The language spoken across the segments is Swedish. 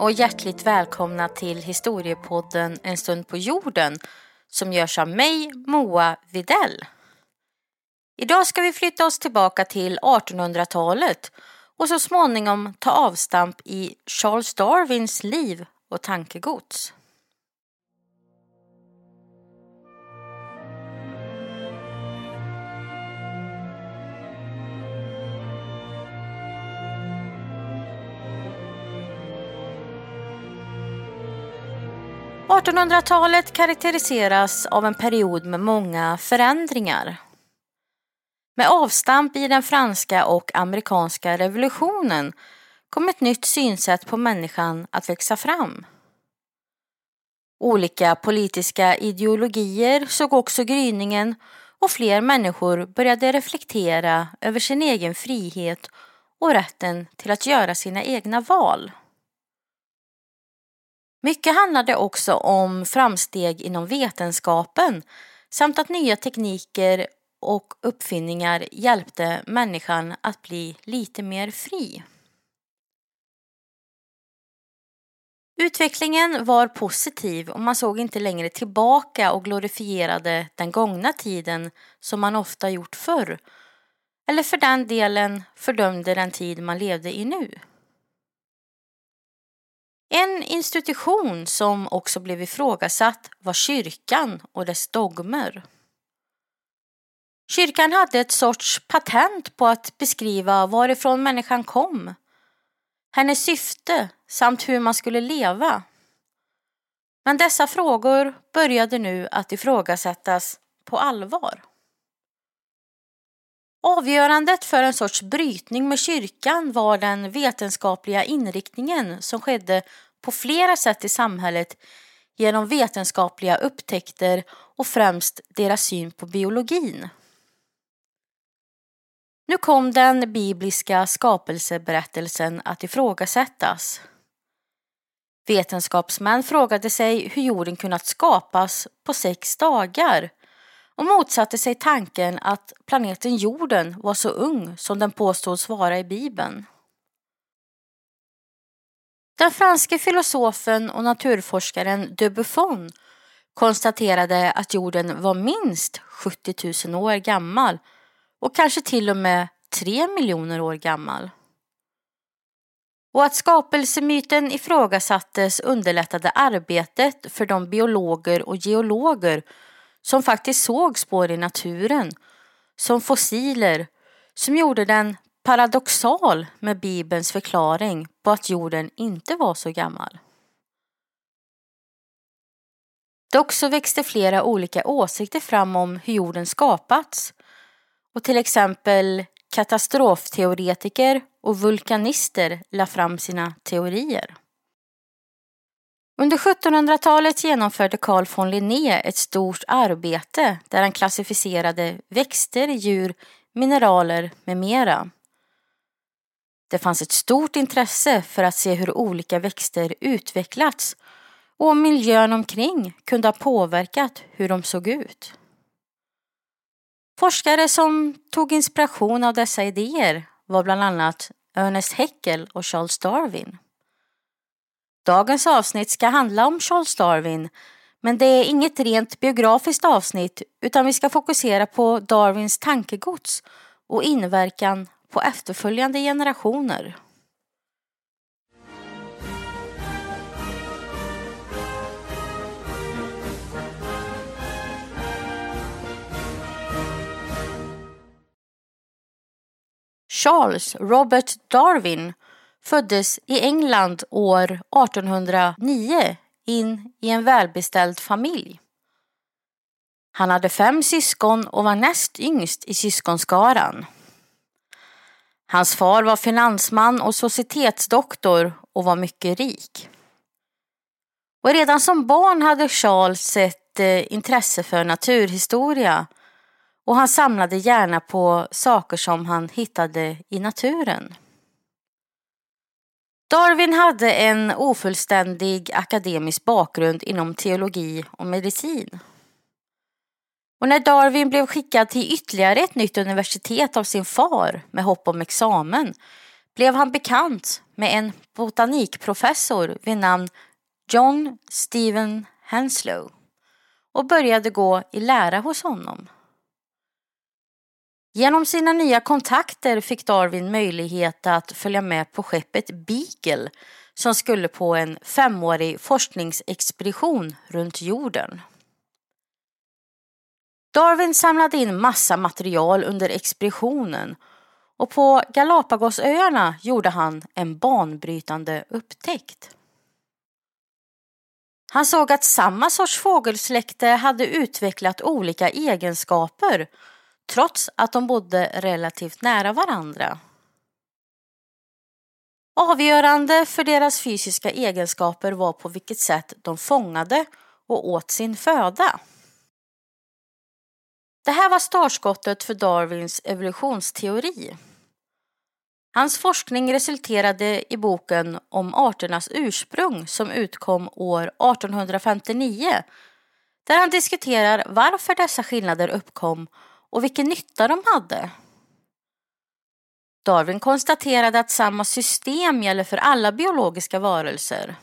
Och hjärtligt välkomna till historiepodden En stund på jorden som görs av mig, Moa Videll. Idag ska vi flytta oss tillbaka till 1800-talet och så småningom ta avstamp i Charles Darwins liv och tankegods. 1800-talet karaktäriseras av en period med många förändringar. Med avstamp i den franska och amerikanska revolutionen kom ett nytt synsätt på människan att växa fram. Olika politiska ideologier såg också gryningen och fler människor började reflektera över sin egen frihet och rätten till att göra sina egna val. Mycket handlade också om framsteg inom vetenskapen samt att nya tekniker och uppfinningar hjälpte människan att bli lite mer fri. Utvecklingen var positiv och man såg inte längre tillbaka och glorifierade den gångna tiden som man ofta gjort förr. Eller för den delen fördömde den tid man levde i nu. En institution som också blev ifrågasatt var kyrkan och dess dogmer. Kyrkan hade ett sorts patent på att beskriva varifrån människan kom, hennes syfte samt hur man skulle leva. Men dessa frågor började nu att ifrågasättas på allvar. Avgörandet för en sorts brytning med kyrkan var den vetenskapliga inriktningen som skedde på flera sätt i samhället genom vetenskapliga upptäckter och främst deras syn på biologin. Nu kom den bibliska skapelseberättelsen att ifrågasättas. Vetenskapsmän frågade sig hur jorden kunnat skapas på sex dagar och motsatte sig tanken att planeten jorden var så ung som den påstods vara i Bibeln. Den franske filosofen och naturforskaren de Buffon konstaterade att jorden var minst 70 000 år gammal och kanske till och med 3 miljoner år gammal. Och att skapelsemyten ifrågasattes underlättade arbetet för de biologer och geologer som faktiskt såg spår i naturen, som fossiler, som gjorde den paradoxal med Bibelns förklaring på att jorden inte var så gammal. Dock så växte flera olika åsikter fram om hur jorden skapats och till exempel katastrofteoretiker och vulkanister la fram sina teorier. Under 1700-talet genomförde Carl von Linné ett stort arbete där han klassificerade växter, djur, mineraler med mera. Det fanns ett stort intresse för att se hur olika växter utvecklats och om miljön omkring kunde ha påverkat hur de såg ut. Forskare som tog inspiration av dessa idéer var bland annat Ernest Haeckel och Charles Darwin. Dagens avsnitt ska handla om Charles Darwin men det är inget rent biografiskt avsnitt utan vi ska fokusera på Darwins tankegods och inverkan på efterföljande generationer. Charles Robert Darwin föddes i England år 1809 in i en välbeställd familj. Han hade fem syskon och var näst yngst i syskonskaran. Hans far var finansman och societetsdoktor och var mycket rik. Och redan som barn hade Charles ett eh, intresse för naturhistoria och han samlade gärna på saker som han hittade i naturen. Darwin hade en ofullständig akademisk bakgrund inom teologi och medicin. Och när Darwin blev skickad till ytterligare ett nytt universitet av sin far med hopp om examen blev han bekant med en botanikprofessor vid namn John Stephen Henslow och började gå i lära hos honom. Genom sina nya kontakter fick Darwin möjlighet att följa med på skeppet Beagle som skulle på en femårig forskningsexpedition runt jorden. Darwin samlade in massa material under expeditionen och på Galapagosöarna gjorde han en banbrytande upptäckt. Han såg att samma sorts fågelsläkte hade utvecklat olika egenskaper trots att de bodde relativt nära varandra. Avgörande för deras fysiska egenskaper var på vilket sätt de fångade och åt sin föda. Det här var startskottet för Darwins evolutionsteori. Hans forskning resulterade i boken om arternas ursprung som utkom år 1859 där han diskuterar varför dessa skillnader uppkom och vilken nytta de hade. Darwin konstaterade att samma system gäller för alla biologiska varelser.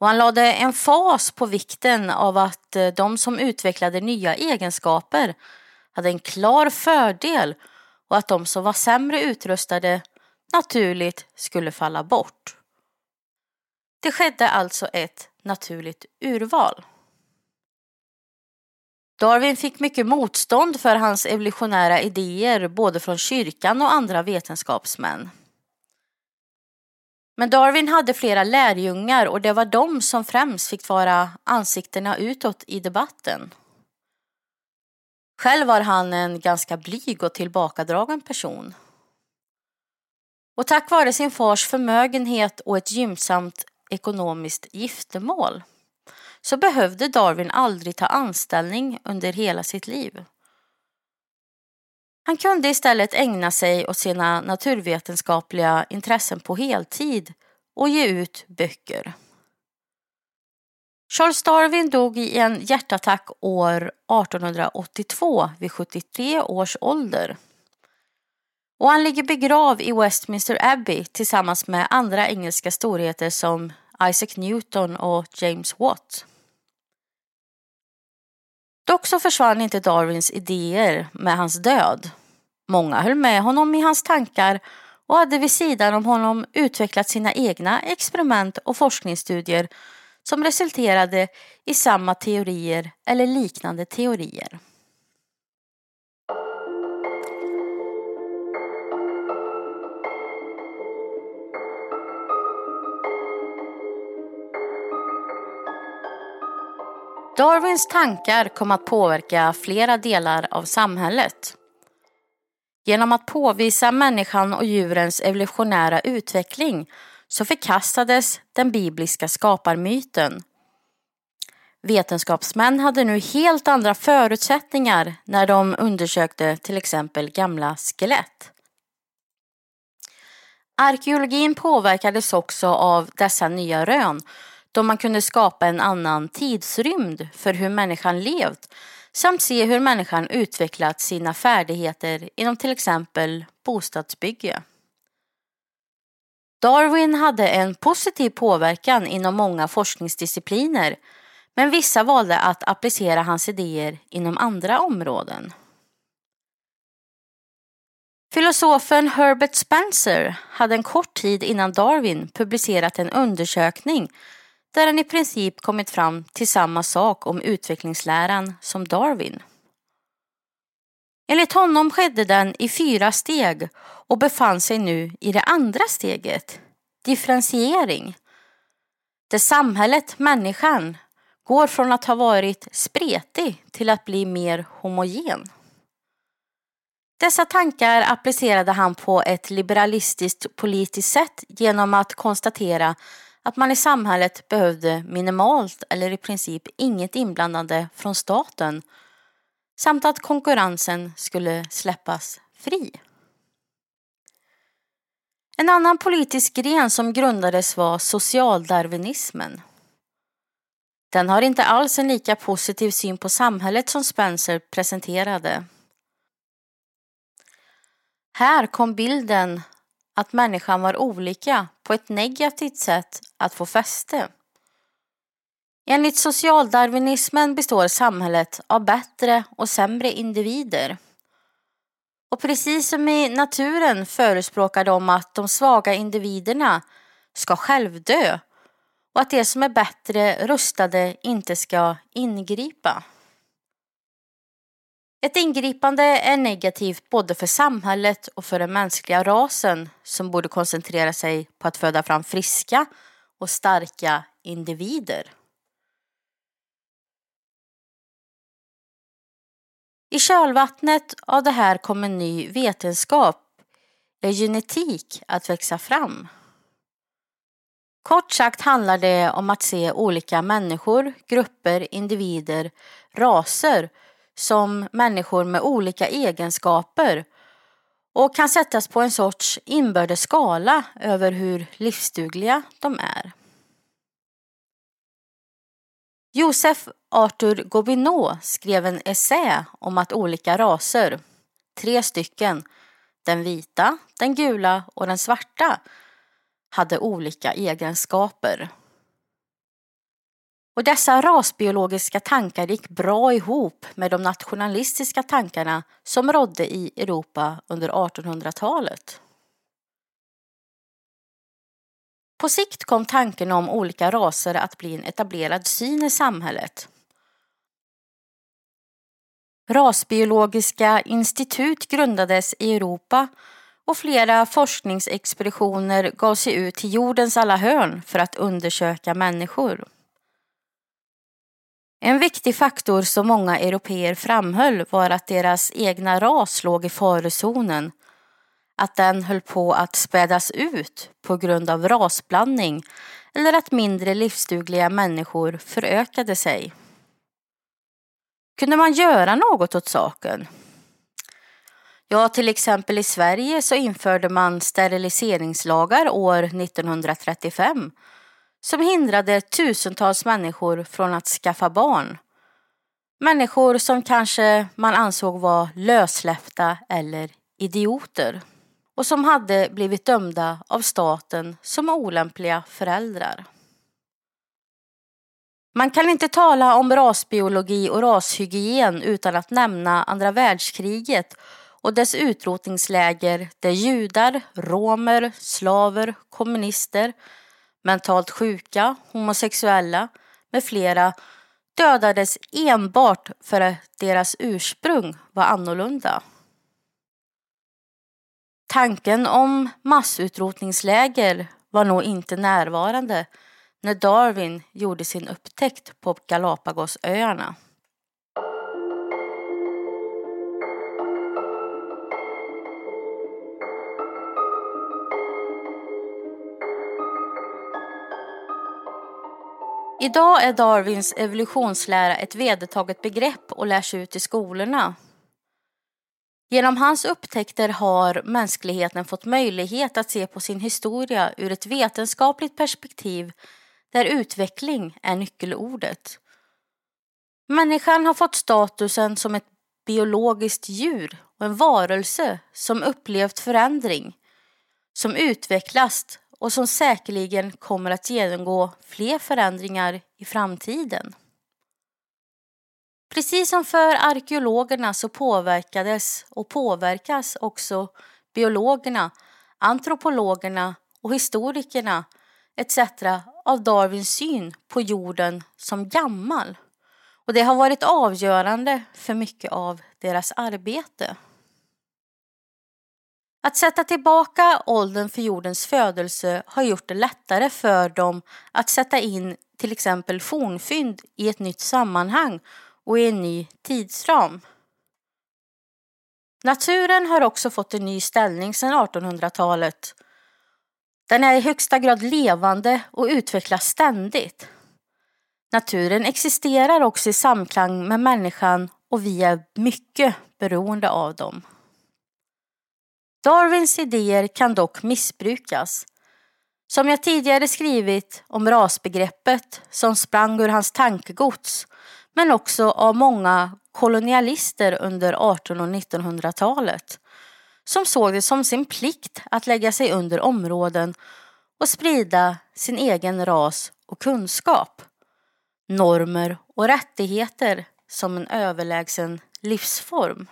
Och han lade en fas på vikten av att eh, de som utvecklade nya egenskaper hade en klar fördel och att de som var sämre utrustade naturligt skulle falla bort. Det skedde alltså ett naturligt urval. Darwin fick mycket motstånd för hans evolutionära idéer både från kyrkan och andra vetenskapsmän. Men Darwin hade flera lärjungar och det var de som främst fick vara ansiktena utåt i debatten. Själv var han en ganska blyg och tillbakadragen person. Och tack vare sin fars förmögenhet och ett gynnsamt ekonomiskt giftermål så behövde Darwin aldrig ta anställning under hela sitt liv. Han kunde istället ägna sig åt sina naturvetenskapliga intressen på heltid och ge ut böcker. Charles Darwin dog i en hjärtattack år 1882 vid 73 års ålder. Och han ligger begravd i Westminster Abbey tillsammans med andra engelska storheter som Isaac Newton och James Watt. Dock så försvann inte Darwins idéer med hans död. Många höll med honom i hans tankar och hade vid sidan om honom utvecklat sina egna experiment och forskningsstudier som resulterade i samma teorier eller liknande teorier. Darwins tankar kom att påverka flera delar av samhället. Genom att påvisa människan och djurens evolutionära utveckling så förkastades den bibliska skaparmyten. Vetenskapsmän hade nu helt andra förutsättningar när de undersökte till exempel gamla skelett. Arkeologin påverkades också av dessa nya rön då man kunde skapa en annan tidsrymd för hur människan levt samt se hur människan utvecklat sina färdigheter inom till exempel bostadsbygge. Darwin hade en positiv påverkan inom många forskningsdiscipliner men vissa valde att applicera hans idéer inom andra områden. Filosofen Herbert Spencer hade en kort tid innan Darwin publicerat en undersökning där han i princip kommit fram till samma sak om utvecklingsläran som Darwin. Enligt honom skedde den i fyra steg och befann sig nu i det andra steget, differentiering. Där samhället, människan, går från att ha varit spretig till att bli mer homogen. Dessa tankar applicerade han på ett liberalistiskt politiskt sätt genom att konstatera att man i samhället behövde minimalt eller i princip inget inblandande från staten samt att konkurrensen skulle släppas fri. En annan politisk gren som grundades var socialdarwinismen. Den har inte alls en lika positiv syn på samhället som Spencer presenterade. Här kom bilden att människan var olika på ett negativt sätt att få fäste. Enligt socialdarwinismen består samhället av bättre och sämre individer. Och precis som i naturen förespråkar de att de svaga individerna ska självdö och att de som är bättre rustade inte ska ingripa. Ett ingripande är negativt både för samhället och för den mänskliga rasen som borde koncentrera sig på att föda fram friska och starka individer. I kölvattnet av det här kommer ny vetenskap, är genetik att växa fram. Kort sagt handlar det om att se olika människor, grupper, individer, raser som människor med olika egenskaper och kan sättas på en sorts inbördes skala över hur livsdugliga de är. Josef Arthur Gobineau skrev en essä om att olika raser, tre stycken, den vita, den gula och den svarta, hade olika egenskaper. Och dessa rasbiologiska tankar gick bra ihop med de nationalistiska tankarna som rådde i Europa under 1800-talet. På sikt kom tanken om olika raser att bli en etablerad syn i samhället. Rasbiologiska institut grundades i Europa och flera forskningsexpeditioner gav sig ut till jordens alla hörn för att undersöka människor. En viktig faktor som många europeer framhöll var att deras egna ras låg i farozonen. Att den höll på att spädas ut på grund av rasblandning eller att mindre livsdugliga människor förökade sig. Kunde man göra något åt saken? Ja, till exempel i Sverige så införde man steriliseringslagar år 1935 som hindrade tusentals människor från att skaffa barn. Människor som kanske man ansåg var lössläppta eller idioter och som hade blivit dömda av staten som olämpliga föräldrar. Man kan inte tala om rasbiologi och rashygien utan att nämna andra världskriget och dess utrotningsläger där judar, romer, slaver, kommunister, mentalt sjuka, homosexuella med flera dödades enbart för att deras ursprung var annorlunda. Tanken om massutrotningsläger var nog inte närvarande när Darwin gjorde sin upptäckt på Galapagosöarna. Idag är Darwins evolutionslära ett vedertaget begrepp och lärs ut i skolorna. Genom hans upptäckter har mänskligheten fått möjlighet att se på sin historia ur ett vetenskapligt perspektiv där utveckling är nyckelordet. Människan har fått statusen som ett biologiskt djur och en varelse som upplevt förändring, som utvecklats och som säkerligen kommer att genomgå fler förändringar i framtiden. Precis som för arkeologerna så påverkades och påverkas också biologerna, antropologerna och historikerna etc. av Darwins syn på jorden som gammal. Och det har varit avgörande för mycket av deras arbete. Att sätta tillbaka åldern för jordens födelse har gjort det lättare för dem att sätta in till exempel fornfynd i ett nytt sammanhang och i en ny tidsram. Naturen har också fått en ny ställning sedan 1800-talet. Den är i högsta grad levande och utvecklas ständigt. Naturen existerar också i samklang med människan och vi är mycket beroende av dem. Darwins idéer kan dock missbrukas. Som jag tidigare skrivit om rasbegreppet som sprang ur hans tankegods men också av många kolonialister under 1800 och 1900-talet som såg det som sin plikt att lägga sig under områden och sprida sin egen ras och kunskap, normer och rättigheter som en överlägsen livsform.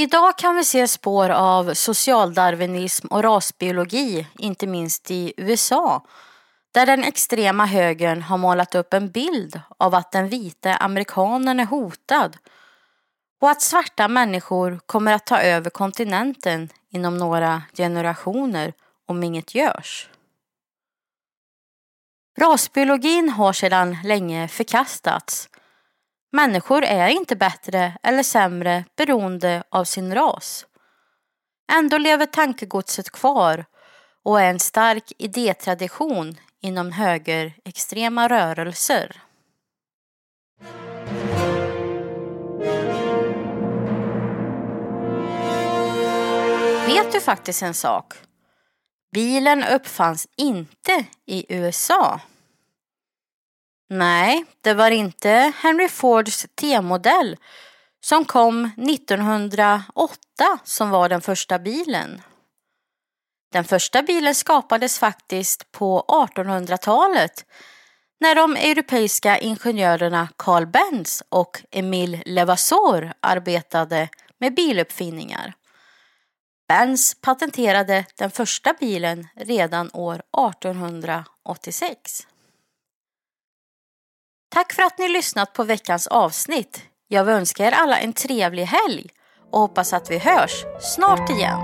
Idag kan vi se spår av socialdarwinism och rasbiologi, inte minst i USA, där den extrema högern har målat upp en bild av att den vita amerikanen är hotad och att svarta människor kommer att ta över kontinenten inom några generationer om inget görs. Rasbiologin har sedan länge förkastats. Människor är inte bättre eller sämre beroende av sin ras. Ändå lever tankegodset kvar och är en stark idétradition inom högerextrema rörelser. Vet du faktiskt en sak? Bilen uppfanns inte i USA. Nej, det var inte Henry Fords T-modell som kom 1908 som var den första bilen. Den första bilen skapades faktiskt på 1800-talet när de europeiska ingenjörerna Carl Benz och Emile Levasseur arbetade med biluppfinningar. Benz patenterade den första bilen redan år 1886. Tack för att ni lyssnat på veckans avsnitt. Jag önskar er alla en trevlig helg och hoppas att vi hörs snart igen.